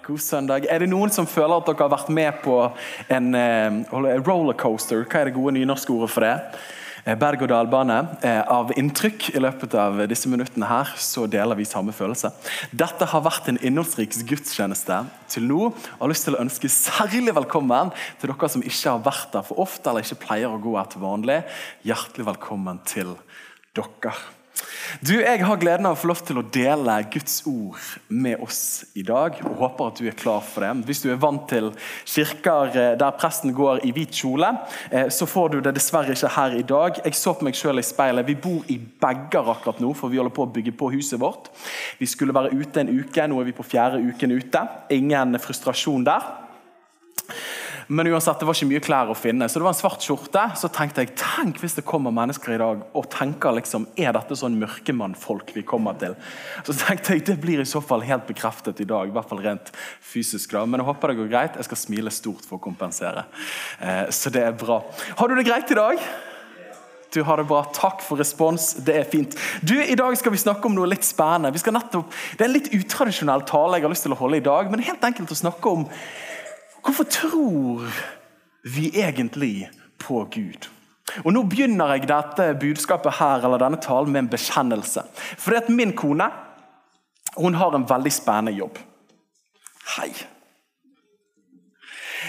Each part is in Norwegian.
God søndag. Er det noen som føler at dere har vært med på en eh, rollercoaster? Hva er det gode nynorske ordet for det? Eh, Berg-og-dal-bane eh, av inntrykk. I løpet av disse minuttene her så deler vi samme følelse. Dette har vært en innholdsrik gudstjeneste til nå. Jeg har lyst til å ønske særlig velkommen til dere som ikke har vært der for ofte eller ikke pleier å gå her til vanlig. Hjertelig velkommen til dere. Du, Jeg har gleden av å få lov til å dele Guds ord med oss i dag. og Håper at du er klar for det. Hvis du er vant til kirker eh, der presten går i hvit kjole, eh, så får du det dessverre ikke her i dag. Jeg så på meg selv i speilet. Vi bor i bager akkurat nå, for vi holder på å bygge på huset vårt. Vi skulle være ute en uke, nå er vi på fjerde uken ute. Ingen frustrasjon der. Men uansett, det var ikke mye klær å finne, så det var en svart skjorte. Så tenkte jeg tenk hvis det kommer mennesker i dag og tenker liksom, er dette sånn mørkemannfolk vi kommer til. Så tenkte jeg det blir i så fall helt bekreftet i dag, i hvert fall rent fysisk. da. Men jeg håper det går greit. Jeg skal smile stort for å kompensere. Eh, så det er bra. Har du det greit i dag? Du har det bra. Takk for respons. Det er fint. Du, I dag skal vi snakke om noe litt spennende. Vi skal nettopp, det er en litt utradisjonell tale jeg har lyst til å holde i dag, men helt enkelt å snakke om Hvorfor tror vi egentlig på Gud? Og Nå begynner jeg dette budskapet her, eller denne talen med en bekjennelse. Fordi at Min kone hun har en veldig spennende jobb. Hei.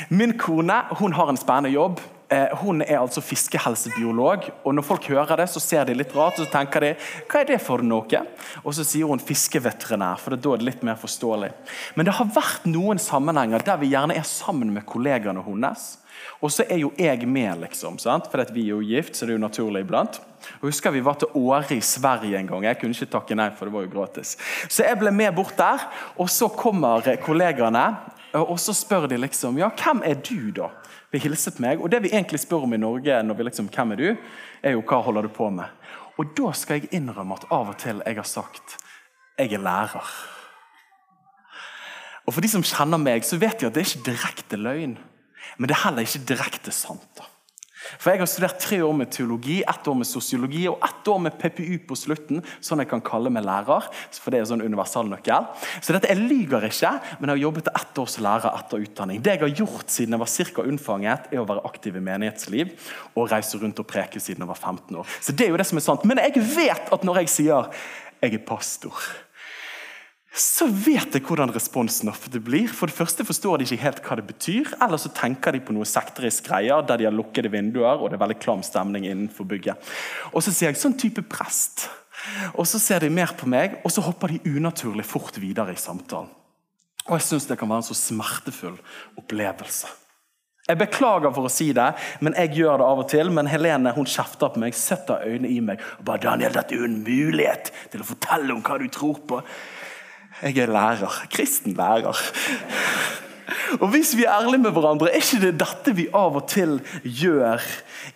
Min kone hun har en spennende jobb. Eh, hun er altså fiskehelsebiolog. og Når folk hører det, så ser de litt rart og så tenker de, hva er det for noe? Og så sier hun fiskeveterinær, for da er det litt mer forståelig. Men det har vært noen sammenhenger der vi gjerne er sammen med kollegaene hennes. Og så er jo jeg med, liksom, for vi er jo gift, så det er jo naturlig iblant. Og husker Vi var til Åre i Sverige en gang. Jeg kunne ikke takke nei, for det var jo gratis. Så jeg ble med bort der, og så kommer kollegaene, og så spør de liksom ja, hvem er du, da? Vil hilse på meg. Og Det vi egentlig spør om i Norge, når vi liksom, hvem er du, er jo hva holder du på med. Og Da skal jeg innrømme at av og til jeg har sagt jeg er lærer. Og For de som kjenner meg, så vet de at det er ikke direkte løgn. Men det er heller ikke direkte sant. da. For Jeg har studert tre år med teologi, ett år med sosiologi og ett år med PPU på slutten. sånn jeg kan kalle meg lærer, for det er sånn universal nøkkel. Så dette, Jeg lyver ikke, men jeg har jobbet ett år som lærer etter utdanning. Det jeg har gjort siden jeg var cirka unnfanget, er å være aktiv i menighetsliv og reise rundt og preke siden jeg var 15 år. Så det er jo det som er sant. Men jeg vet at når jeg sier jeg er pastor så vet jeg hvordan responsen ofte blir. For det første forstår de ikke helt hva det betyr. Eller så tenker de på noe sekterisk greier der de har lukkede vinduer og det er veldig klam stemning innenfor bygget. Og så sier jeg sånn type prest. Og så ser de mer på meg, og så hopper de unaturlig fort videre i samtalen. Og jeg syns det kan være en så smertefull opplevelse. Jeg beklager for å si det, men jeg gjør det av og til. Men Helene hun kjefter på meg, setter øynene i meg og bare 'Daniel, dette er jo en mulighet til å fortelle om hva du tror på.' Jeg er lærer. Kristen lærer. Og Hvis vi er ærlige med hverandre, er ikke det dette vi av og til gjør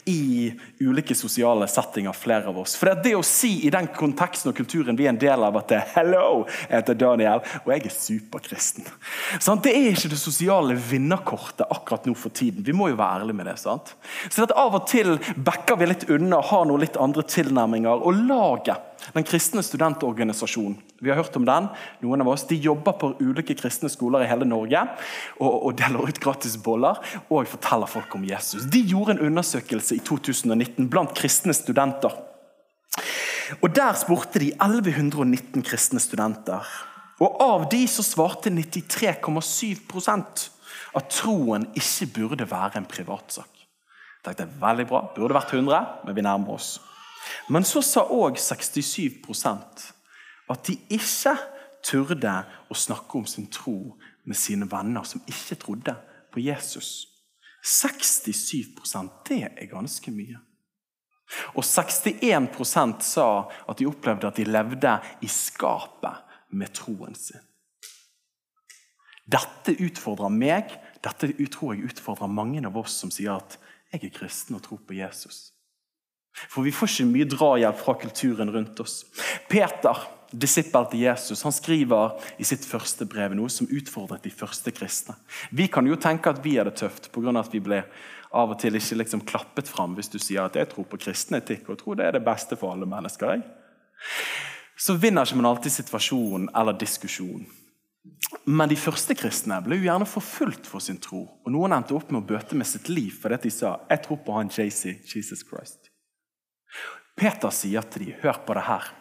i ulike sosiale settinger, flere av oss? For det, det å si i den konteksten og kulturen vi er en del av, at det er 'hello, jeg heter Daniel, og jeg er superkristen'. Sånn, det er ikke det sosiale vinnerkortet akkurat nå for tiden. Vi må jo være ærlige med det. sant? Så at Av og til backer vi litt unna, har noen litt andre tilnærminger. Og laget den kristne studentorganisasjonen. Vi har hørt om den. Noen av oss, De jobber på ulike kristne skoler i hele Norge og, og deler ut gratis boller og forteller folk om Jesus. De gjorde en undersøkelse i 2019 blant kristne studenter. Og Der spurte de 1119 kristne studenter. Og Av de så svarte 93,7% at troen ikke burde være en privatsak. Jeg tenkte, veldig bra, Burde vært 100, men vi nærmer oss. Men så sa òg 67% at de ikke turde å snakke om sin tro med sine venner som ikke trodde på Jesus. 67% det er ganske mye. Og 61% sa at de opplevde at de levde i skapet med troen sin. Dette utfordrer meg dette tror jeg utfordrer mange av oss som sier at jeg er kristen og tror på Jesus. For vi får ikke mye drahjelp fra kulturen rundt oss. Peter, disippel til Jesus, han skriver i sitt første brev noe som utfordret de første kristne. Vi kan jo tenke at vi er det tøft pga. at vi ble av og til ikke liksom klappet fram hvis du sier at jeg tror på kristen etikk og tror det er det beste for alle mennesker. Jeg. Så vinner ikke man alltid situasjonen eller diskusjonen. Men de første kristne ble jo gjerne forfulgt for sin tro. Og Noen endte opp med å bøte med sitt liv fordi de sa jeg tror på han JC, Jesus Christ. Peter sier til dem, hør på det her.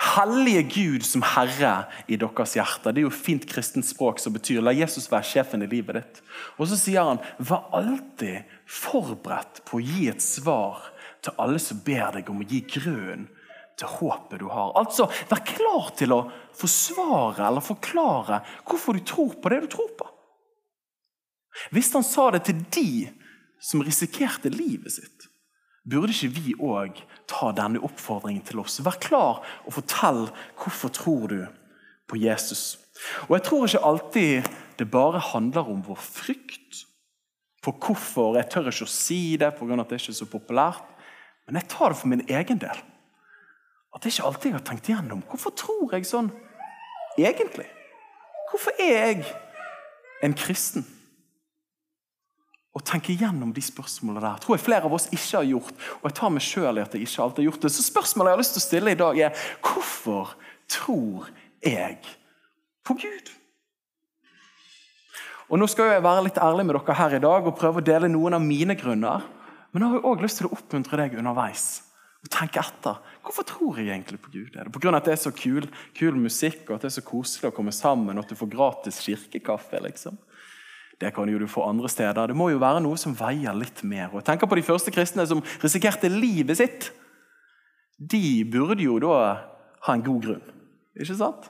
Hellige Gud som Herre i deres hjerter. Det er jo fint kristent språk som betyr la Jesus være sjefen i livet ditt. Og så sier han vær alltid forberedt på å gi et svar til alle som ber deg om å gi grunn til håpet du har. Altså, Vær klar til å forsvare eller forklare hvorfor du tror på det du tror på. Hvis han sa det til de som risikerte livet sitt, burde ikke vi òg ta denne oppfordringen til oss? Vær klar og fortell hvorfor tror du på Jesus. Og Jeg tror ikke alltid det bare handler om vår frykt for hvorfor. Jeg tør ikke å si det pga. at det ikke er så populært. Men jeg tar det for min egen del. At det ikke alltid jeg har tenkt igjennom. Hvorfor tror jeg sånn egentlig? Hvorfor er jeg en kristen? Å tenke igjennom de spørsmålene der tror jeg flere av oss ikke har gjort. Og jeg tar meg selv i at jeg ikke alltid har gjort det. Så spørsmålet jeg har lyst til å stille i dag, er hvorfor tror jeg på Gud? Og Nå skal jeg være litt ærlig med dere her i dag og prøve å dele noen av mine grunner. Men jeg har òg lyst til å oppmuntre deg underveis og tenke etter. Hvorfor tror jeg egentlig på Gud? Er det pga. at det er så kul, kul, musikk og at det er så koselig å komme sammen og at du får gratis kirkekaffe? liksom? Det kan jo du få andre steder. Det må jo være noe som veier litt mer. Og tenker på De første kristne som risikerte livet sitt. De burde jo da ha en god grunn. Ikke sant?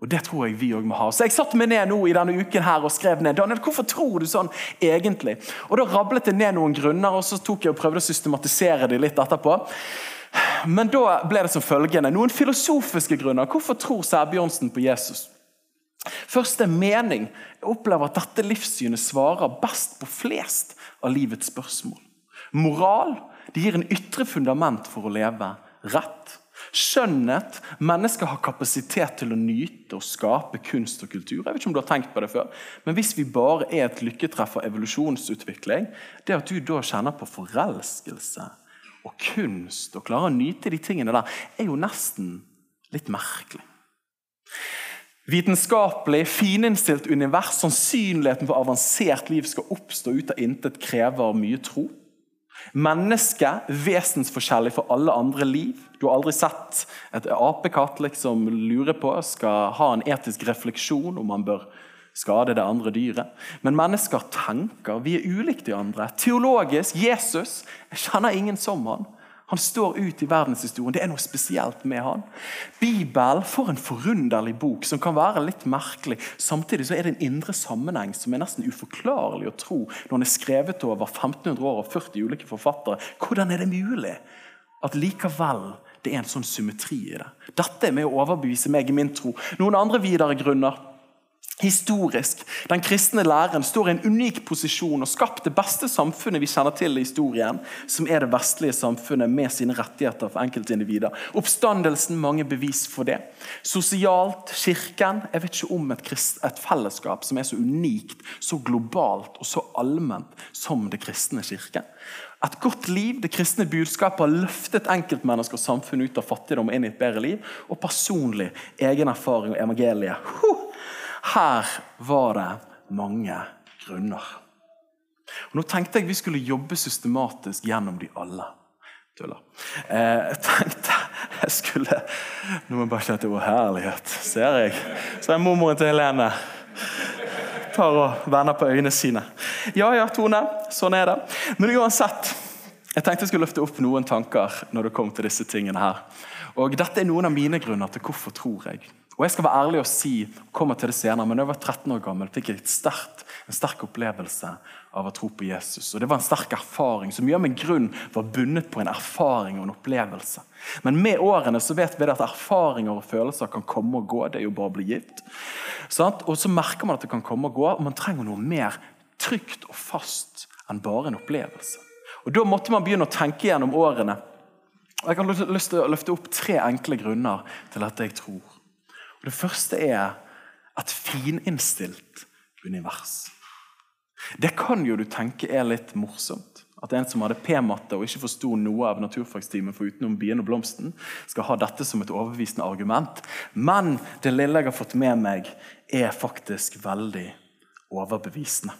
Og Det tror jeg vi òg må ha. Så Jeg satte meg ned nå i denne uken her og skrev ned Daniel, hvorfor tror du sånn egentlig. Og Da rablet jeg ned noen grunner, og så tok jeg og prøvde å systematisere de litt etterpå. Men da ble det som følgende. Noen filosofiske grunner. Hvorfor tror Sæbjørnsen på Jesus? Først er mening. Jeg opplever at dette livssynet svarer best på flest av livets spørsmål. Moral det gir en ytre fundament for å leve rett. Skjønnhet. Mennesker har kapasitet til å nyte og skape kunst og kultur. Jeg vet ikke om du har tenkt på det før, Men hvis vi bare er et lykketreff av evolusjonsutvikling, det at du da kjenner på forelskelse og kunst og klarer å nyte de tingene der, er jo nesten litt merkelig. Vitenskapelig, fininnstilt univers, sannsynligheten for avansert liv skal oppstå ut av intet, krever mye tro. Mennesket vesensforskjellig for alle andre liv. Du har aldri sett et apekatt liksom lure på skal ha en etisk refleksjon om man bør skade det andre dyret. Men mennesker tenker. Vi er ulike de andre. Teologisk Jesus jeg kjenner ingen som han. Han står ut i verdenshistorien. Det er noe spesielt med han. Bibelen, for en forunderlig bok som kan være litt merkelig. Samtidig så er det en indre sammenheng som er nesten uforklarlig å tro når den er skrevet over 1500 år og 40 ulike forfattere. Hvordan er det mulig at likevel det er en sånn symmetri i det? Dette er med å overbevise meg i min tro. Noen andre videre grunner Historisk. Den kristne læreren står i en unik posisjon og skapt det beste samfunnet vi kjenner til i historien, som er det vestlige samfunnet med sine rettigheter for enkeltindivider. Oppstandelsen, mange bevis for det. Sosialt, kirken. Jeg vet ikke om et, krist, et fellesskap som er så unikt, så globalt og så allment som det kristne kirken. Et godt liv, det kristne budskapet, har løftet enkeltmennesker og samfunn ut av fattigdom og inn i et bedre liv. Og personlig egen erfaring og evangeliet. Huh! Her var det mange grunner. Og nå tenkte jeg vi skulle jobbe systematisk gjennom de alle. Tuller. Eh, jeg tenkte jeg skulle Nå må jeg bare kjenne til var herlighet. Ser jeg. Så er mormoren til Helene. Tar og vender på øynene sine. Ja ja, Tone. Sånn er det. Men uansett. Jeg tenkte jeg skulle løfte opp noen tanker når det kom til disse tingene her. Og Dette er noen av mine grunner til hvorfor tror jeg. Og jeg skal være ærlig og si, kommer til det senere, men da jeg var 13 år gammel, fikk jeg sterkt, en sterk opplevelse av å tro på Jesus. Og Det var en sterk erfaring som gjør min grunn var bundet på en erfaring og en opplevelse. Men med årene så vet vi at erfaringer og følelser kan komme og gå. Det er jo bare å bli gitt. Sant? Og så merker man at det kan komme og gå, og man trenger noe mer trygt og fast enn bare en opplevelse. Og Da måtte man begynne å tenke gjennom årene. Og Jeg har lyst til å løfte opp tre enkle grunner til at jeg tror. Og Det første er et fininnstilt univers. Det kan jo du tenke er litt morsomt. At en som hadde p-matte og ikke forsto noe av naturfagstimen for utenom bien og blomsten, skal ha dette som et overbevisende argument. Men det lille jeg har fått med meg, er faktisk veldig overbevisende.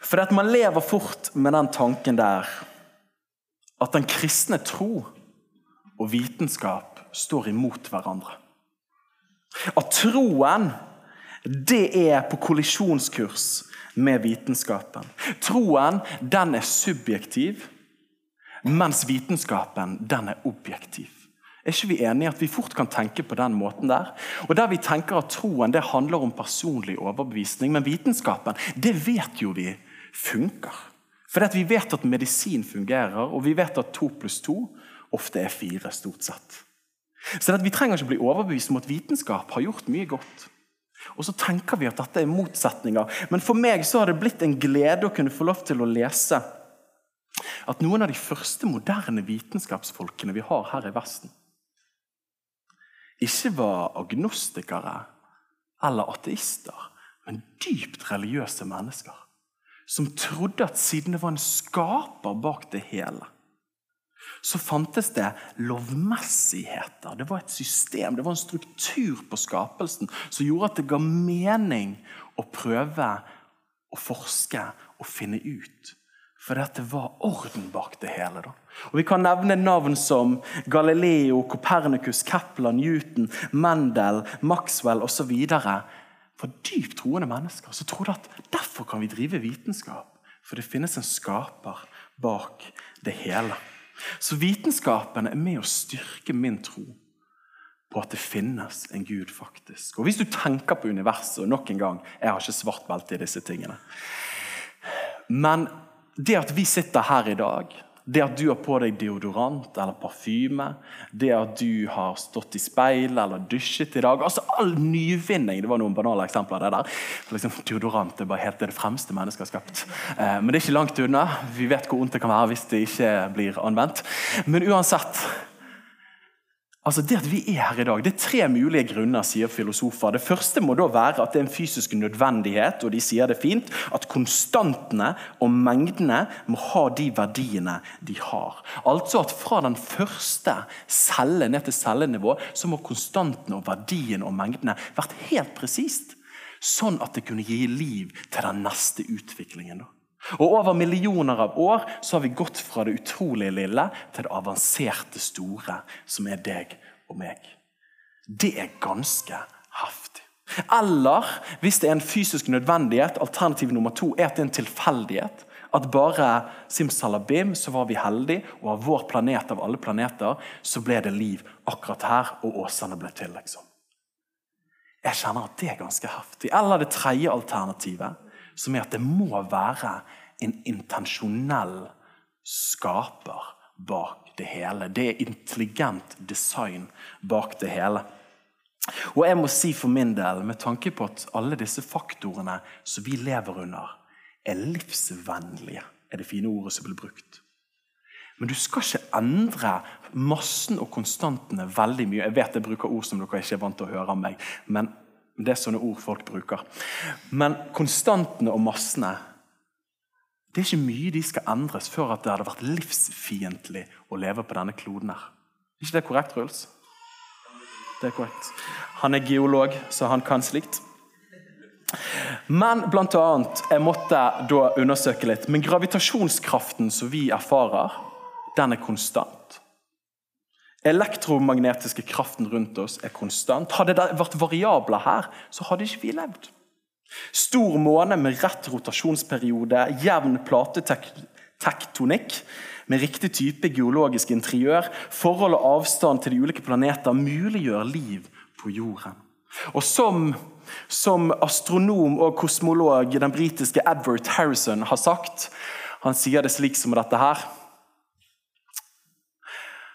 For at man lever fort med den tanken der at den kristne tro og vitenskap står imot hverandre. At troen det er på kollisjonskurs med vitenskapen. Troen den er subjektiv, mens vitenskapen den er objektiv. Er ikke vi enige at vi fort kan tenke på den måten der? Og Der vi tenker at troen det handler om personlig overbevisning, men vitenskapen det vet jo vi funker. For vi vet at medisin fungerer, og vi vet at to pluss to ofte er fire, stort sett. Så Vi trenger ikke bli overbevist om at vitenskap har gjort mye godt. Og så tenker vi at dette er motsetninger. Men for meg så har det blitt en glede å kunne få lov til å lese at noen av de første moderne vitenskapsfolkene vi har her i Vesten, ikke var agnostikere eller ateister, men dypt religiøse mennesker. Som trodde at siden det var en skaper bak det hele, så fantes det lovmessigheter. Det var et system, det var en struktur på skapelsen som gjorde at det ga mening å prøve å forske og finne ut. For dette var orden bak det hele. Da. Og Vi kan nevne navn som Galileo, Copernicus, Kepler, Newton, Mendel, Maxwell osv. For dypt troende mennesker som trodde at derfor kan vi drive vitenskap. For det finnes en skaper bak det hele. Så vitenskapen er med å styrke min tro på at det finnes en Gud, faktisk. Og Hvis du tenker på universet og nok en gang, Jeg har ikke svart belte i disse tingene. Men det at vi sitter her i dag det at du har på deg deodorant eller parfyme, det at du har stått i speil eller dusjet i dag altså All nyvinning. Det var noen banale eksempler. av det der. Liksom, deodorant er bare helt det fremste mennesket har skapt. Eh, men det er ikke langt unna. Vi vet hvor vondt det kan være hvis det ikke blir anvendt. Men uansett Altså Det at vi er her i dag, det er tre mulige grunner, sier filosofer. Det første må da være at det er en fysisk nødvendighet, og de sier det fint, at konstantene og mengdene må ha de verdiene de har. Altså at fra den første celle ned til cellenivå så må konstantene og verdiene og mengdene vært helt presist. Sånn at det kunne gi liv til den neste utviklingen. da. Og Over millioner av år så har vi gått fra det utrolig lille til det avanserte store, som er deg og meg. Det er ganske heftig. Eller hvis det er en fysisk nødvendighet, alternativ nummer to er at det er en tilfeldighet. At bare simsalabim, så var vi heldige, og av vår planet av alle planeter så ble det liv akkurat her, og Åsane ble til. liksom. Jeg kjenner at det er ganske heftig. Eller det tredje alternativet som er at det må være en intensjonell skaper bak det hele. Det er intelligent design bak det hele. Og jeg må si for min del, med tanke på at alle disse faktorene som vi lever under, er livsvennlige, er det fine ordet som blir brukt. Men du skal ikke endre massen og konstantene veldig mye. Jeg vet jeg bruker ord som dere ikke er vant til å høre av meg, men det er sånne ord folk bruker. Men konstantene og massene det er ikke mye de skal endres før at det hadde vært livsfiendtlig å leve på denne kloden. her. Er ikke det korrekt, Ruls? Det er korrekt. Han er geolog, så han kan slikt. Men blant annet, jeg måtte da undersøke litt. Men gravitasjonskraften som vi erfarer, den er konstant elektromagnetiske kraften rundt oss er konstant. Hadde det vært variabler her, så hadde ikke vi levd. Stor måne med rett rotasjonsperiode, jevn platetektonikk med riktig type geologisk interiør, forhold og avstand til de ulike planeter muliggjør liv på jorden. Og som, som astronom og kosmolog den britiske Edward Harrison har sagt Han sier det slik som dette her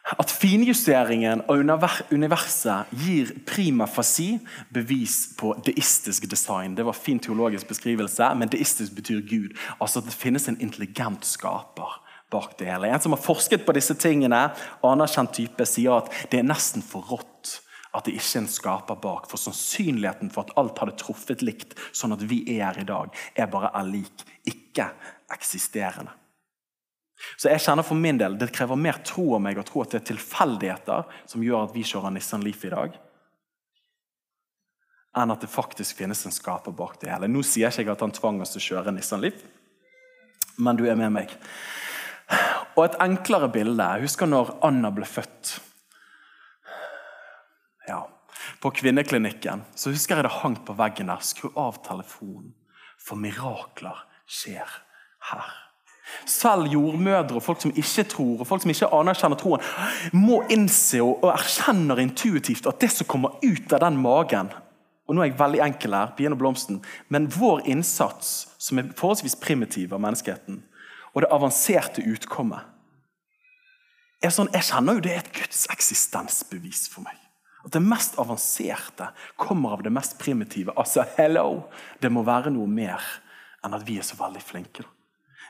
at finjusteringen av universet gir prima fasi bevis på deistisk design. Det var fin teologisk beskrivelse, men deistisk betyr Gud. Altså at det finnes en intelligent skaper bak det hele. En som har forsket på disse tingene, anerkjent type, sier at det er nesten for rått at det ikke er en skaper bak. For sannsynligheten for at alt hadde truffet likt, sånn at vi er her i dag, er bare er lik ikke-eksisterende. Så jeg kjenner for min del, Det krever mer tro av meg å tro at det er tilfeldigheter som gjør at vi kjører Nissan Leaf i dag, enn at det faktisk finnes en skaper bak det hele. Nå sier jeg ikke at han tvang oss til å kjøre Nissan Leaf, men du er med meg. Og et enklere bilde Jeg husker når Anna ble født. Ja, På kvinneklinikken så husker jeg det hang på veggen der 'Skru av telefonen, for mirakler skjer her'. Selv jordmødre og folk som ikke tror, og folk som ikke anerkjenner troen, må innse og, og erkjenner intuitivt at det som kommer ut av den magen og nå er jeg veldig enkel her, og blomsten, men vår innsats, som er forholdsvis primitiv av menneskeheten, og det avanserte utkommet er sånn, Jeg kjenner jo det er et Guds eksistensbevis for meg. At det mest avanserte kommer av det mest primitive. Altså, hello! Det må være noe mer enn at vi er så veldig flinke.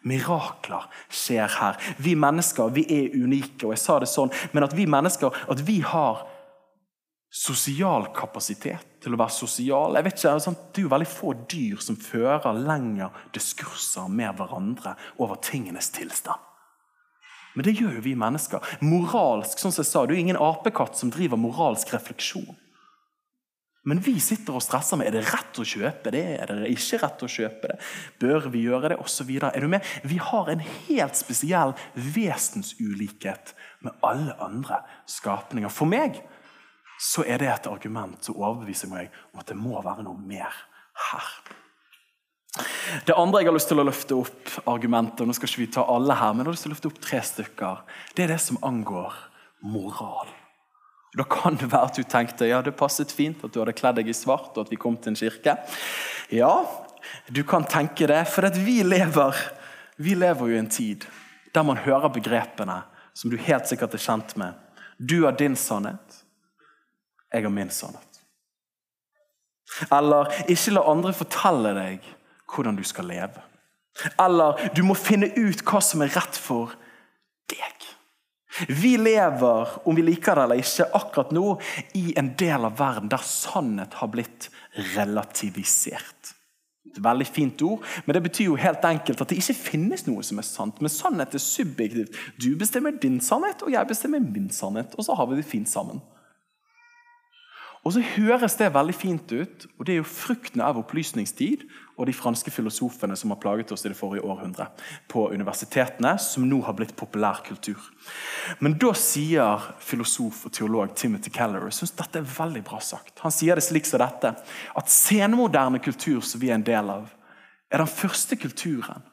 Mirakler skjer her. Vi mennesker vi er unike. og jeg sa det sånn, Men at vi mennesker at vi har sosial kapasitet til å være sosial. Jeg vet ikke, sånn, Det er jo veldig få dyr som fører lengre diskurser med hverandre over tingenes tilstand. Men det gjør jo vi mennesker. Moralsk, sånn som jeg sa, Du er ingen apekatt som driver moralsk refleksjon. Men vi sitter og stresser med er det rett å kjøpe det, er det ikke rett å kjøpe det, bør vi gjøre det, osv. Er du? Vi har en helt spesiell vesensulikhet med alle andre skapninger. For meg så er det et argument som overbeviser meg om at det må være noe mer her. Det andre jeg har lyst til å løfte opp, argumentet, nå skal ikke vi ta alle her, men jeg har lyst til å løfte opp tre stykker, det er det som angår moral. Da kan det være at du tenkte ja, det passet fint at du hadde kledd deg i svart, og at vi kom til en kirke. Ja, du kan tenke det, for vi lever, vi lever jo i en tid der man hører begrepene som du helt sikkert er kjent med. Du har din sannhet, jeg har min sannhet. Eller ikke la andre fortelle deg hvordan du skal leve. Eller du må finne ut hva som er rett for deg. Vi lever, om vi liker det eller ikke, akkurat nå i en del av verden der sannhet har blitt relativisert. Et veldig fint ord, men det betyr jo helt enkelt at det ikke finnes noe som er sant. Men sannhet er subjektivt. Du bestemmer din sannhet, og jeg bestemmer min sannhet. Og så har vi det fint sammen. Og så høres det veldig fint ut, og det er jo fruktene av opplysningstid og de franske filosofene som har plaget oss i det forrige århundre på universitetene, som nå har blitt populær kultur. Men da sier filosof og teolog Timothy Keller synes dette er veldig bra sagt. Han sier det slik som dette, at senmoderne kultur som vi er en del av, er den første kulturen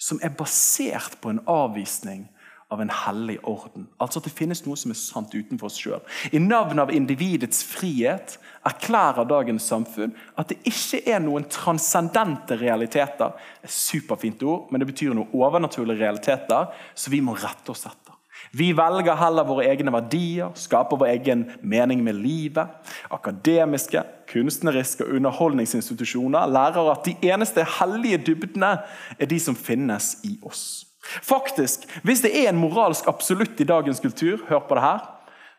som er basert på en avvisning av en hellig orden. Altså at det finnes noe som er sant utenfor oss sjøl. I navn av individets frihet erklærer dagens samfunn at det ikke er noen transcendente realiteter. Et superfint ord, men det betyr noen overnaturlige realiteter så vi må rette oss etter. Vi velger heller våre egne verdier, skaper vår egen mening med livet. Akademiske, kunstneriske og underholdningsinstitusjoner lærer at de eneste hellige dybdene er de som finnes i oss. Faktisk, Hvis det er en moralsk absolutt i dagens kultur, hør på det her,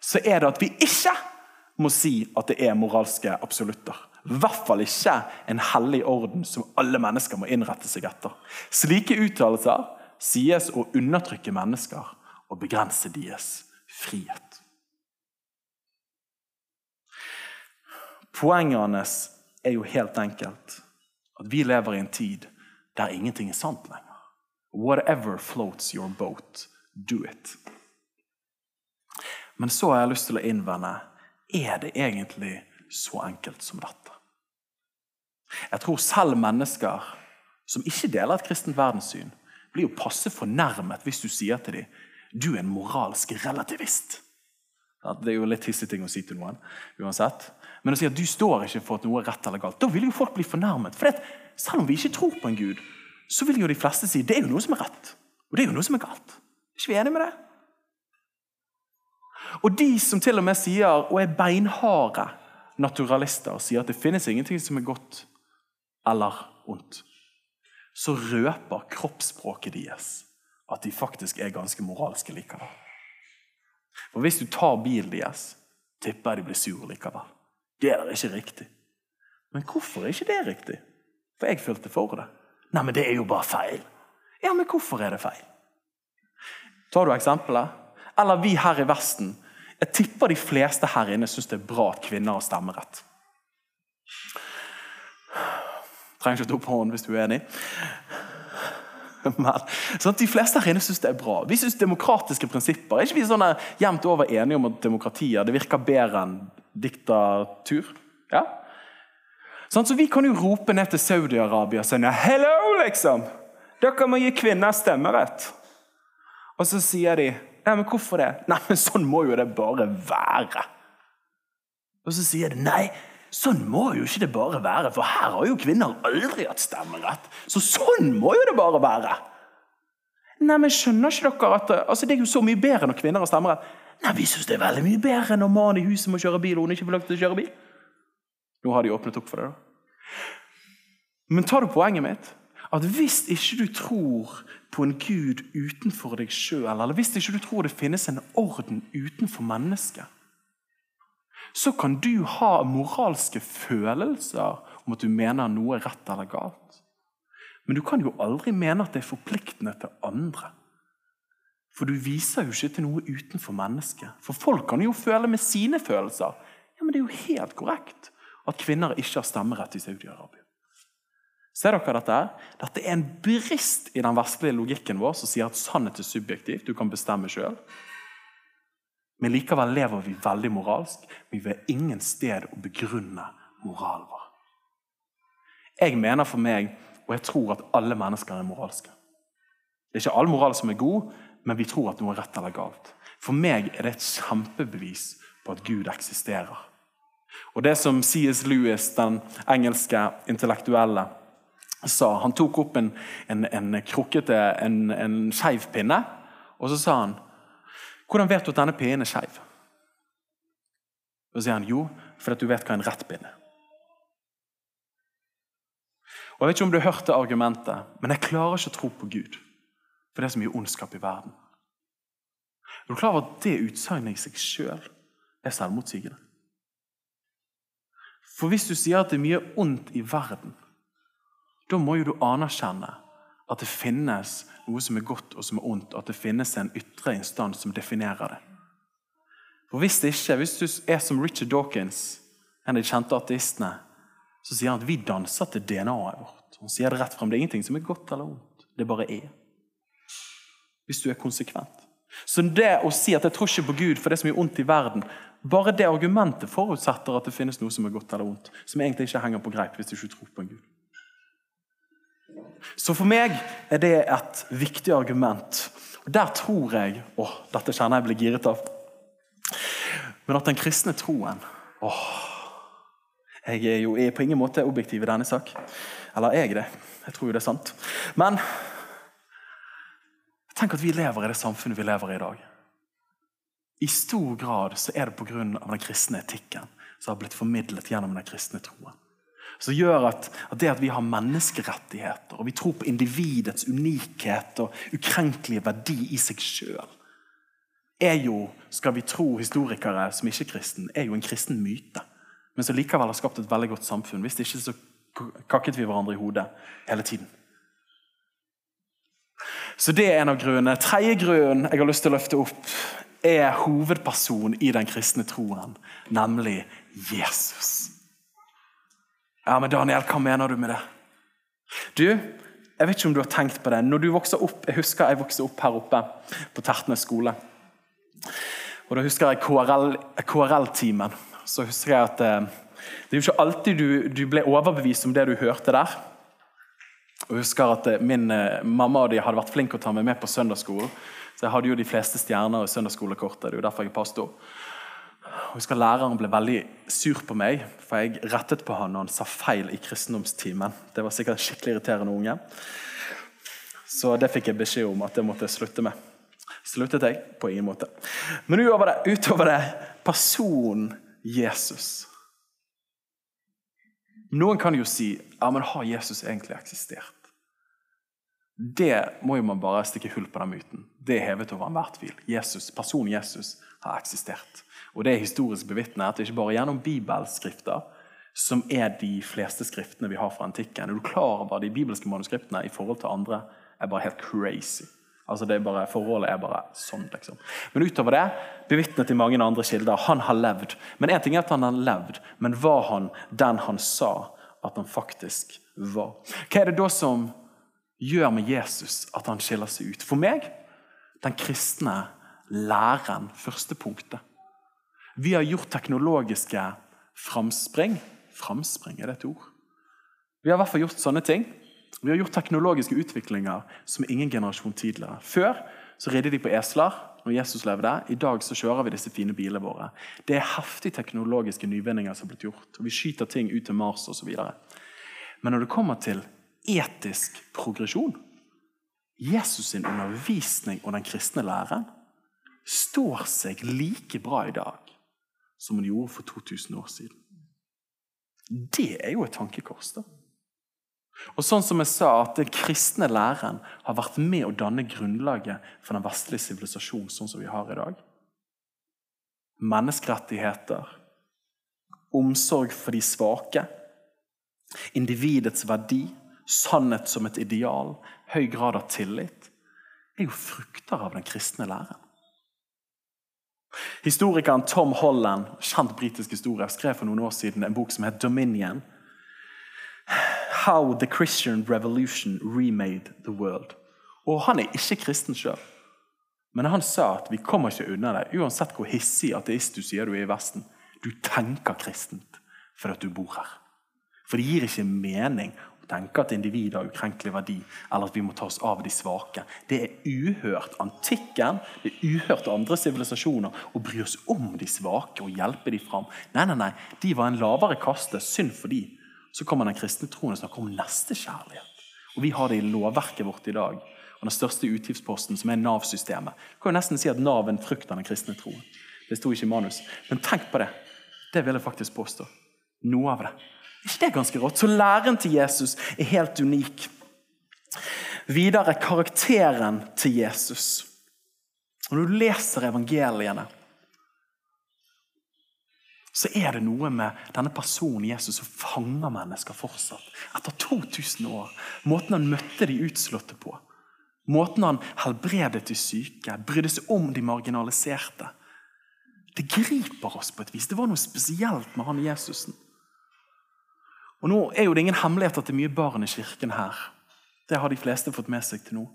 så er det at vi ikke må si at det er moralske absolutter. I hvert fall ikke en hellig orden som alle mennesker må innrette seg etter. Slike uttalelser sies å undertrykke mennesker og begrense deres frihet. Poenget hans er jo helt enkelt at vi lever i en tid der ingenting er sant lenger. Whatever floats your boat, do it. Men så har jeg lyst til å innvende er det egentlig så enkelt som dette? Jeg tror selv mennesker som ikke deler et kristent verdenssyn, blir jo passe fornærmet hvis du sier til dem Du er en moralsk relativist. Det er jo litt hissig ting å si til noen. uansett. Men å si at du står ikke for at noe er rett eller galt, da vil jo folk bli fornærmet. For selv om vi ikke tror på en gud, så vil jo de fleste si det er jo noe som er rett. Og det er jo noe som er galt. Er ikke vi enige med det? Og de som til og med sier, og er beinharde naturalister, sier at det finnes ingenting som er godt eller ondt, så røper kroppsspråket deres at de faktisk er ganske moralske likevel. For Hvis du tar bilen deres, tipper jeg de blir sur likevel. Det er da ikke riktig. Men hvorfor er ikke det riktig? For jeg følte for det. Nei, men det er jo bare feil. Ja, men hvorfor er det feil? Tar du eksempelet? Eller vi her i Vesten. Jeg tipper de fleste her inne syns det er bra at kvinner har stemmerett. Trenger ikke å ta opp hånden hvis du er enig. Men, sånn De fleste her inne syns det er bra. Vi syns demokratiske prinsipper. Er ikke vi sånn jevnt over enige om at demokratier det virker bedre enn diktatur? Ja? Sånn, så Vi kan jo rope ned til Saudi-Arabia og si Hello, liksom! Dere må gi kvinner stemmerett. Og så sier de Nei, men hvorfor det? Nei, men Sånn må jo det bare være. Og så sier de nei, sånn må jo ikke det bare være, for her har jo kvinner aldri hatt stemmerett. Så sånn må jo det bare være. Nei, men skjønner ikke dere at altså, Det er jo så mye bedre når kvinner har stemmerett. Nei, vi syns det er veldig mye bedre når mannen i huset må kjøre bil, og hun ikke får lov til å kjøre bil. Nå har de åpnet opp for det. da. Men tar du poenget mitt? At hvis ikke du tror på en Gud utenfor deg sjøl, eller hvis ikke du tror det finnes en orden utenfor mennesket, så kan du ha moralske følelser om at du mener noe er rett eller galt. Men du kan jo aldri mene at det er forpliktende til andre. For du viser jo ikke til noe utenfor mennesket. For folk kan jo føle med sine følelser. Ja, Men det er jo helt korrekt at kvinner ikke har stemmerett i Saudi-Arabia. Ser dere dette? Dette er en brist i den vestlige logikken vår som sier at sannhet er subjektivt. Du kan bestemme sjøl. Men likevel lever vi veldig moralsk. Vi vil ingen sted å begrunne moralen vår. Jeg mener for meg, og jeg tror at alle mennesker er moralske. Det er ikke all moral som er god, men vi tror at noe er rett eller galt. For meg er det et kjempebevis på at Gud eksisterer. Og det som C.S. Lewis, den engelske intellektuelle, sa Han tok opp en, en, en krukkete, en, en skeiv pinne, og så sa han Hvordan vet du at denne pinnen er skeiv? Så sier han jo, fordi du vet hva en rett pinne er. Og Jeg vet ikke om du har hørt det argumentet, men jeg klarer ikke å tro på Gud. For det er så mye ondskap i verden. Er du klar over at det utsagnet i seg sjøl er selvmotsigende? For hvis du sier at det er mye ondt i verden, da må jo du anerkjenne at det finnes noe som er godt og som er ondt, og at det finnes en ytre instans som definerer det. For Hvis det ikke, hvis du er som Richard Dawkins, en av de kjente ateistene, så sier han at vi danser til DNA-et vårt. Han sier det rett frem. Det er ingenting som er godt eller ondt. Det bare er. Hvis du er konsekvent. Så det å si at jeg tror ikke på Gud for det er ondt i verden, bare det argumentet forutsetter at det finnes noe som er godt eller vondt. som egentlig ikke henger på greip hvis du ikke tror på en Gud. Så for meg er det et viktig argument. Og Der tror jeg åh, Dette kjenner jeg blir giret av. Men at den kristne troen åh, Jeg er jo er på ingen måte objektiv i denne sak. Eller er jeg det? Jeg tror jo det er sant. Men tenk at vi lever i det samfunnet vi lever i i dag. I stor grad så er det pga. den kristne etikken som har blitt formidlet gjennom den kristne troen som gjør at, at, det at vi har menneskerettigheter og vi tror på individets unikhet og ukrenkelige verdi i seg sjøl, er jo, skal vi tro historikere som ikke er kristen, er jo en kristen myte. Men som likevel har skapt et veldig godt samfunn. Hvis ikke så kakket vi hverandre i hodet hele tiden. Så det er en av grunnene. Tredje grunn jeg har lyst til å løfte opp, er hovedpersonen i den kristne troen, nemlig Jesus. Ja, men Daniel, hva mener du med det? Du, jeg vet ikke om du har tenkt på det. Når du vokser opp, Jeg husker jeg vokste opp her oppe på Tertnes skole. Og Da husker jeg KRL-timen. Så husker jeg at eh, det er jo ikke alltid du, du, ble overbevist om det du hørte der. Og jeg husker at eh, Min eh, mamma og de hadde vært flinke å ta meg med på søndagsskolen. Så jeg hadde jo de fleste stjerner i søndagsskolekortet. Det er jo derfor jeg er pastor. Jeg husker Læreren ble veldig sur på meg, for jeg rettet på han når han sa feil i kristendomstimen. Det var sikkert skikkelig irriterende unge. Så det fikk jeg beskjed om at det måtte jeg slutte med. Sluttet jeg? På ingen måte. Men utover det, utover det personen Jesus. Noen kan jo si ja, men har Jesus egentlig eksistert? Det må jo man bare stikke hull på den myten. Det er hevet over enhver tvil. Jesus, Personen Jesus har eksistert. Og Det er historisk bevitnet at det ikke bare gjennom bibelskrifter som er de fleste skriftene vi har fra antikken. Er du klar over de bibelske manuskriptene i forhold til andre er bare helt crazy. Altså det er bare, Forholdet er bare sånn. liksom. Men utover det, bevitnet i mange andre kilder, han har levd. Men én ting er at han har levd, men var han den han sa at han faktisk var? Hva er det da som gjør med Jesus at han skiller seg ut? For meg den kristne læren, første punktet. Vi har gjort teknologiske framspring. Framspring, er det et ord? Vi har i hvert fall gjort sånne ting vi har gjort teknologiske utviklinger som ingen generasjon tidligere. Før så ridde de på esler når Jesus levde. I dag så kjører vi disse fine bilene våre. Det er heftige teknologiske nyvinninger som har blitt gjort. og Vi skyter ting ut til Mars osv. Men når det kommer til etisk progresjon Jesus' sin undervisning og den kristne læren står seg like bra i dag som den gjorde for 2000 år siden. Det er jo et tankekors. da. Og sånn som jeg sa, at Den kristne læren har vært med å danne grunnlaget for den vestlige sivilisasjonen sånn som vi har i dag. Menneskerettigheter, omsorg for de svake, individets verdi, sannhet som et ideal, høy grad av tillit, er jo frukter av den kristne læren. Historikeren Tom Holland, kjent britisk historie, skrev for noen år siden en bok som het 'Dominion'. How the Christian Revolution Remade the World. Og Han er ikke kristen sjøl. Men han sa at vi kommer ikke unna det, uansett hvor hissig ateist du sier du er i Vesten. Du tenker kristent fordi du bor her. For det gir ikke mening tenke at individet har ukrenkelig verdi, eller at vi må ta oss av de svake. Det er uhørt antikken, det er uhørt andre sivilisasjoner å bry oss om de svake og hjelpe dem fram. Nei, nei, nei, de var en lavere kaste. Synd for de så kommer den kristne troen og snakker om nestekjærlighet. Og Vi har det i lovverket vårt i dag. Og Den største utgiftsposten, som er Nav-systemet. Du kan jo nesten si at Nav er en frukt av den kristne troen. Det sto ikke i manus. Men tenk på det. Det vil jeg faktisk påstå. Noe av det. Ikke det ganske rått? Så læren til Jesus er helt unik. Videre karakteren til Jesus. Når du leser evangeliene, så er det noe med denne personen Jesus som fanger mennesker fortsatt. Etter 2000 år. Måten han møtte de utslåtte på. Måten han helbredet de syke, brydde seg om de marginaliserte. Det griper oss på et vis. Det var noe spesielt med han Jesusen. Og nå er jo det ingen hemmelighet at det er mye barn i kirken her. Det har de fleste fått med seg til nå.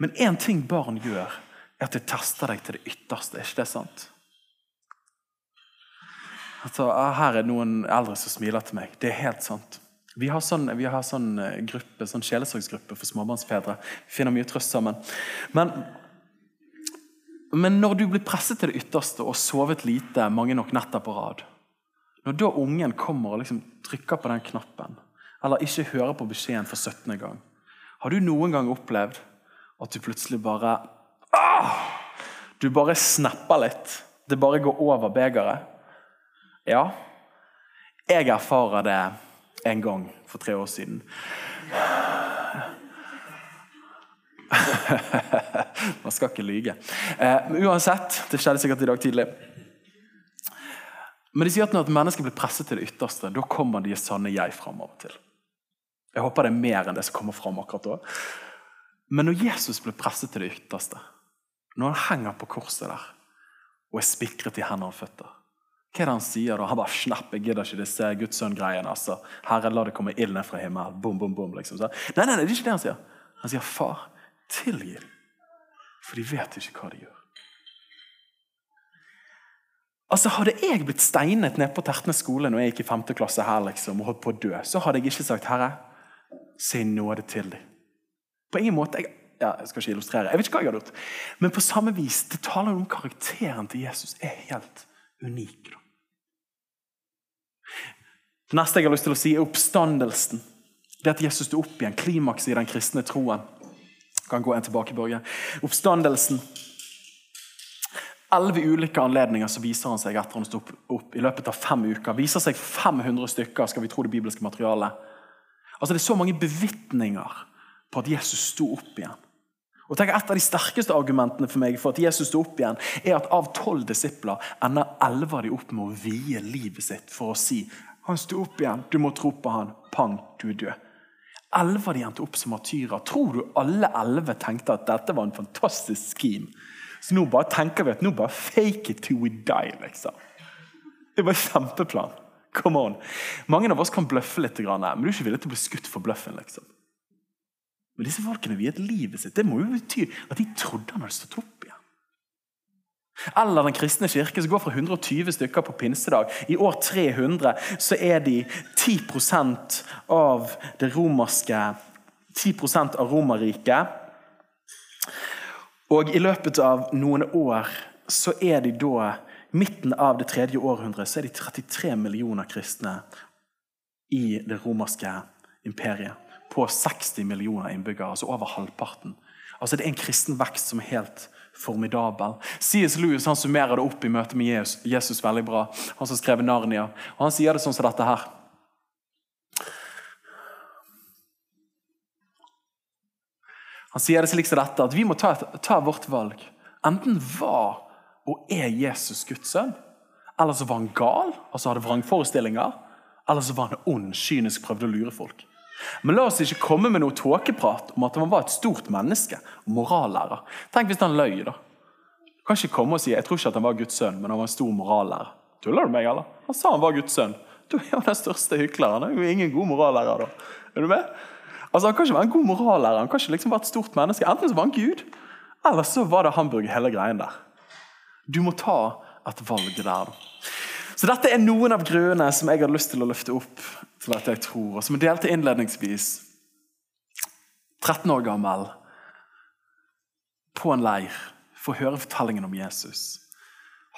Men én ting barn gjør, er at de tester deg til det ytterste. Er ikke det sant? Altså, her er noen eldre som smiler til meg. Det er helt sant. Vi har sånn, vi har sånn eh, gruppe, sånn sjelesorgsgruppe for småbarnsfedre. Vi finner mye trøst sammen. Men, men, når du blir presset til det ytterste og sovet lite mange nok netter på rad Når da ungen kommer og liksom trykker på den knappen, eller ikke hører på beskjeden for 17. gang Har du noen gang opplevd at du plutselig bare ah! Du bare snapper litt. Det bare går over begeret. Ja, jeg erfarer det en gang for tre år siden. Man skal ikke lyge. Eh, men uansett, det skjedde sikkert i dag tidlig. Men de sier at når et menneske blir presset til det ytterste, da kommer de sanne jeg fram av og til. Jeg håper det er mer enn det som kommer fram akkurat da. Men når Jesus blir presset til det ytterste, når han henger på korset der og er spikret i hender og føtter hva er det han sier da? Han bare snapp, jeg gidder ikke disse Guds sønn-greiene. altså. Herre, la det komme ild ned fra himmelen. Bom, bom, bom, liksom. Nei, nei, nei, det er ikke det han sier. Han sier, 'Far, tilgi for de vet ikke hva de gjør'. Altså, Hadde jeg blitt steinet ned på Tertnes skole når jeg gikk i 5. klasse her liksom, og holdt på å dø, så hadde jeg ikke sagt 'Herre, si nåde til dem. På ingen måte, jeg, ja, jeg skal ikke illustrere, jeg vet ikke hva jeg hadde gjort. Men på samme vis, det taler om karakteren til Jesus er helt unik. Da. Det neste jeg har lyst til å si, er oppstandelsen. Det at Jesus sto opp igjen. Klimakset i den kristne troen. Kan gå en tilbake, Børge. Oppstandelsen. Elleve ulike anledninger så viser han seg etter han sto opp, opp i løpet av fem uker. Viser seg 500 stykker, skal vi tro det bibelske materialet. Altså Det er så mange bevitninger på at Jesus sto opp igjen. Og tenk, Et av de sterkeste argumentene for meg for at Jesus sto opp igjen, er at av tolv disipler ender elleve av de opp med å vie livet sitt for å si han sto opp igjen, du må tro på han, pang, du er død. Elleve av de endte opp som martyrer. Tror du alle elleve tenkte at dette var en fantastisk scheme? Så nå bare tenker vi at nå bare fake it till we die, liksom. Det var en kjempeplan. Come on. Mange av oss kan bløffe litt, men du er ikke villig til å bli skutt for bløffen. liksom. Men disse folkene viet livet sitt. Det må jo bety at de trodde han hadde stått opp igjen. Eller Den kristne kirke som går fra 120 stykker på pinsedag. I år 300 så er de 10% av det romerske 10% av Romerriket. Og i løpet av noen år så er de da midten av det tredje århundret så er de 33 millioner kristne i det romerske imperiet. På 60 millioner innbyggere, altså over halvparten. Altså Det er en kristen vekst som er helt formidabel. C.S. Lewis han summerer det opp i møte med Jesus, Jesus veldig bra. Han som skrev Narnia. Og Han sier det sånn som dette her. Han sier det slik som dette, at vi må ta, ta vårt valg. Enten var og er Jesus Guds sønn, eller så var han gal, altså hadde vrangforestillinger, eller så var han ond, kynisk, prøvde å lure folk. Men la oss ikke komme med noe tåkeprat om at han var et stort menneske. morallærer. Tenk hvis han løy. da. Kan ikke komme og si jeg tror ikke at han var Guds sønn, men han var en stor morallærer. Tuller du meg, eller? Han sa han var Guds sønn. Du er jo den største hykleren. Han er jo ingen god morallærer. da. Er du med? Altså, Han kan ikke være en god morallærer, han kan ikke liksom være et stort menneske. Enten så var han Gud, eller så var det Hamburg hele greien der. Du må ta et valg der. Så Dette er noen av grunnene som jeg hadde lyst til å løfte opp til dette jeg tror, og som jeg delte innledningsvis. 13 år gammel, på en leir, får høre fortellingen om Jesus.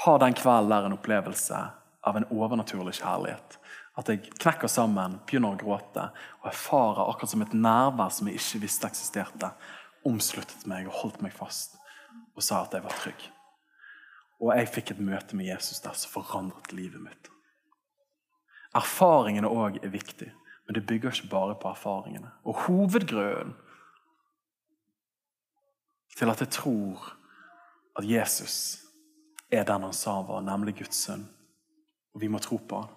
Har den kvelden der en opplevelse av en overnaturlig kjærlighet. At jeg knekker sammen, begynner å gråte og erfarer akkurat som et nærvær som jeg ikke visste eksisterte, omsluttet meg og holdt meg fast og sa at jeg var trygg. Og jeg fikk et møte med Jesus der som forandret livet mitt. Erfaringene òg er viktig, men det bygger ikke bare på erfaringene. Og hovedgrunnen til at jeg tror at Jesus er den han sa var, nemlig Guds sønn, og vi må tro på han,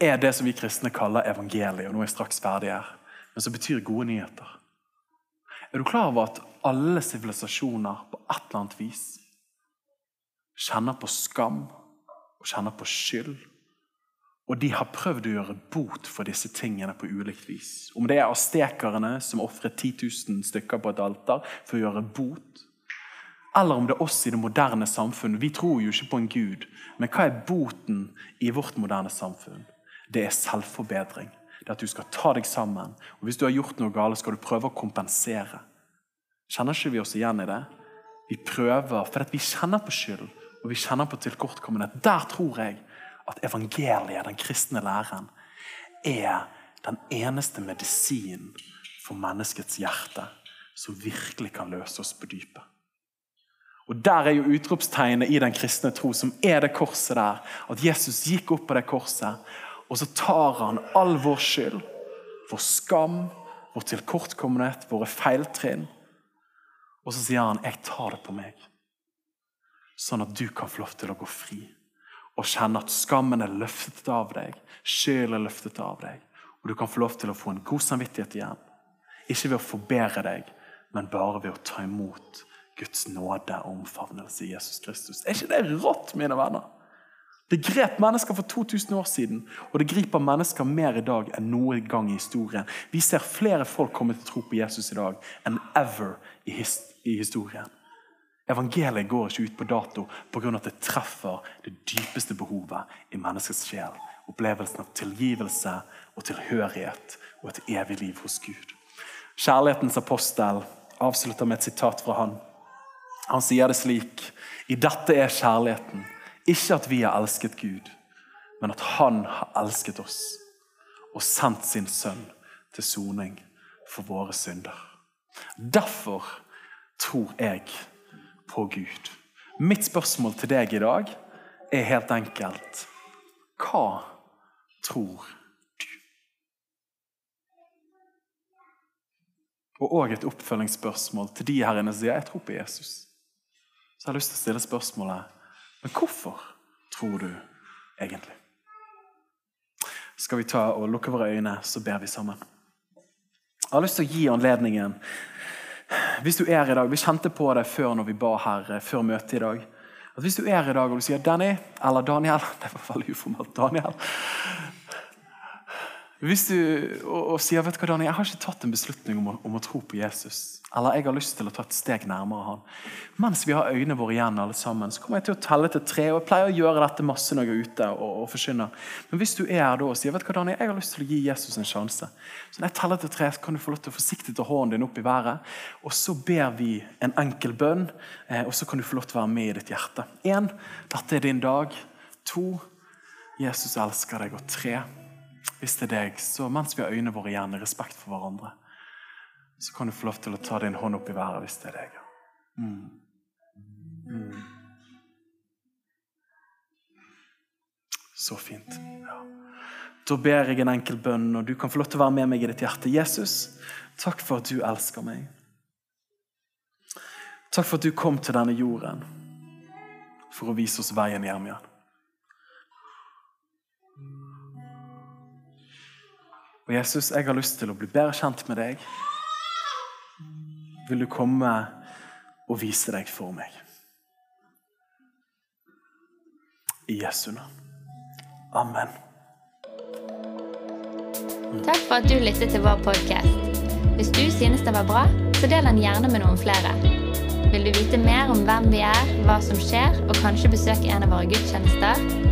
er det som vi kristne kaller evangeliet. og nå er jeg straks ferdig her, Men som betyr gode nyheter. Er du klar over at alle sivilisasjoner på et eller annet vis kjenner på skam og kjenner på skyld og de har prøvd å gjøre bot for disse tingene på ulikt vis. Om det er astekerne som ofret 10 000 stykker på et alter for å gjøre bot. Eller om det er oss i det moderne samfunn. Vi tror jo ikke på en gud. Men hva er boten i vårt moderne samfunn? Det er selvforbedring. Det er at du skal ta deg sammen. Og Hvis du har gjort noe galt, skal du prøve å kompensere. Kjenner ikke vi oss igjen i det? Vi prøver, for vi kjenner på skyld og vi kjenner på tilkortkommenhet. Der tror jeg at evangeliet, den kristne læren, er den eneste medisinen for menneskets hjerte som virkelig kan løse oss på dypet. Og Der er jo utropstegnet i den kristne tro, som er det korset der. At Jesus gikk opp på det korset, og så tar han all vår skyld, vår skam, vår tilkortkommenhet, våre feiltrinn. Og så sier han 'Jeg tar det på meg', sånn at du kan få lov til å gå fri og kjenne at skammen er løftet av deg, skylden er løftet av deg. Og du kan få lov til å få en god samvittighet igjen. Ikke ved å forbedre deg, men bare ved å ta imot Guds nåde og omfavnelse i Jesus Kristus. Er ikke det rått, mine venner? Det grep mennesker for 2000 år siden, og det griper mennesker mer i dag enn noen gang i historien. Vi ser flere folk komme til tro på Jesus i dag enn ever i, historien. Evangeliet går ikke ut på dato pga. at det treffer det dypeste behovet i menneskets sjel. opplevelsen av tilgivelse og tilhørighet og et evig liv hos Gud. Kjærlighetens apostel avslutter med et sitat fra han. Han sier det slik I dette er kjærligheten. Ikke at vi har elsket Gud, men at Han har elsket oss og sendt sin sønn til soning for våre synder. Derfor tror jeg på Gud. Mitt spørsmål til deg i dag er helt enkelt Hva tror du? Og òg et oppfølgingsspørsmål til de her inne som sier jeg tror på Jesus. Så jeg har lyst til å stille spørsmålet men hvorfor tror du egentlig? Skal vi ta og lukke våre øyne, så ber vi sammen. Jeg har lyst til å gi anledningen Hvis du er i dag, Vi kjente på det før når vi ba her eh, før møtet i dag. At Hvis du er i dag og du sier Danny eller Daniel Det var veldig uformelt. Daniel. Hvis du og, og sier vet du hva, Daniel, jeg har ikke tatt en beslutning om å, om å tro på Jesus eller jeg har lyst til å ta et steg nærmere han. Mens vi har øynene våre igjen, alle sammen, så kommer jeg til å telle til tre. og Jeg pleier å gjøre dette masse når jeg er ute og, og forkynner. Men hvis du er her da og sier vet du hva, Daniel, jeg har lyst til å gi Jesus en sjanse, så når jeg teller til tre, så kan du få lov til å forsiktig ta hånden din opp i været. Og så ber vi en enkel bønn, eh, og så kan du få lov til å være med i ditt hjerte. Én, dette er din dag. To, Jesus elsker deg. Og tre, hvis det er deg, så mens vi har øynene våre igjen, respekt for hverandre så kan du få lov til å ta din hånd opp i været hvis det er deg. Mm. Mm. Så fint. Ja. Da ber jeg en enkel bønn, og du kan få lov til å være med meg i ditt hjerte. Jesus, takk for at du elsker meg. Takk for at du kom til denne jorden for å vise oss veien hjem igjen. Og Jesus, jeg har lyst til å bli bedre kjent med deg vil du komme og vise deg for meg. I Jesu navn. Amen. Takk for at du lyttet til vår podkast. Hvis du synes det var bra, så del den gjerne med noen flere. Vil du vite mer om hvem vi er, hva som skjer, og kanskje besøke en av våre gudstjenester,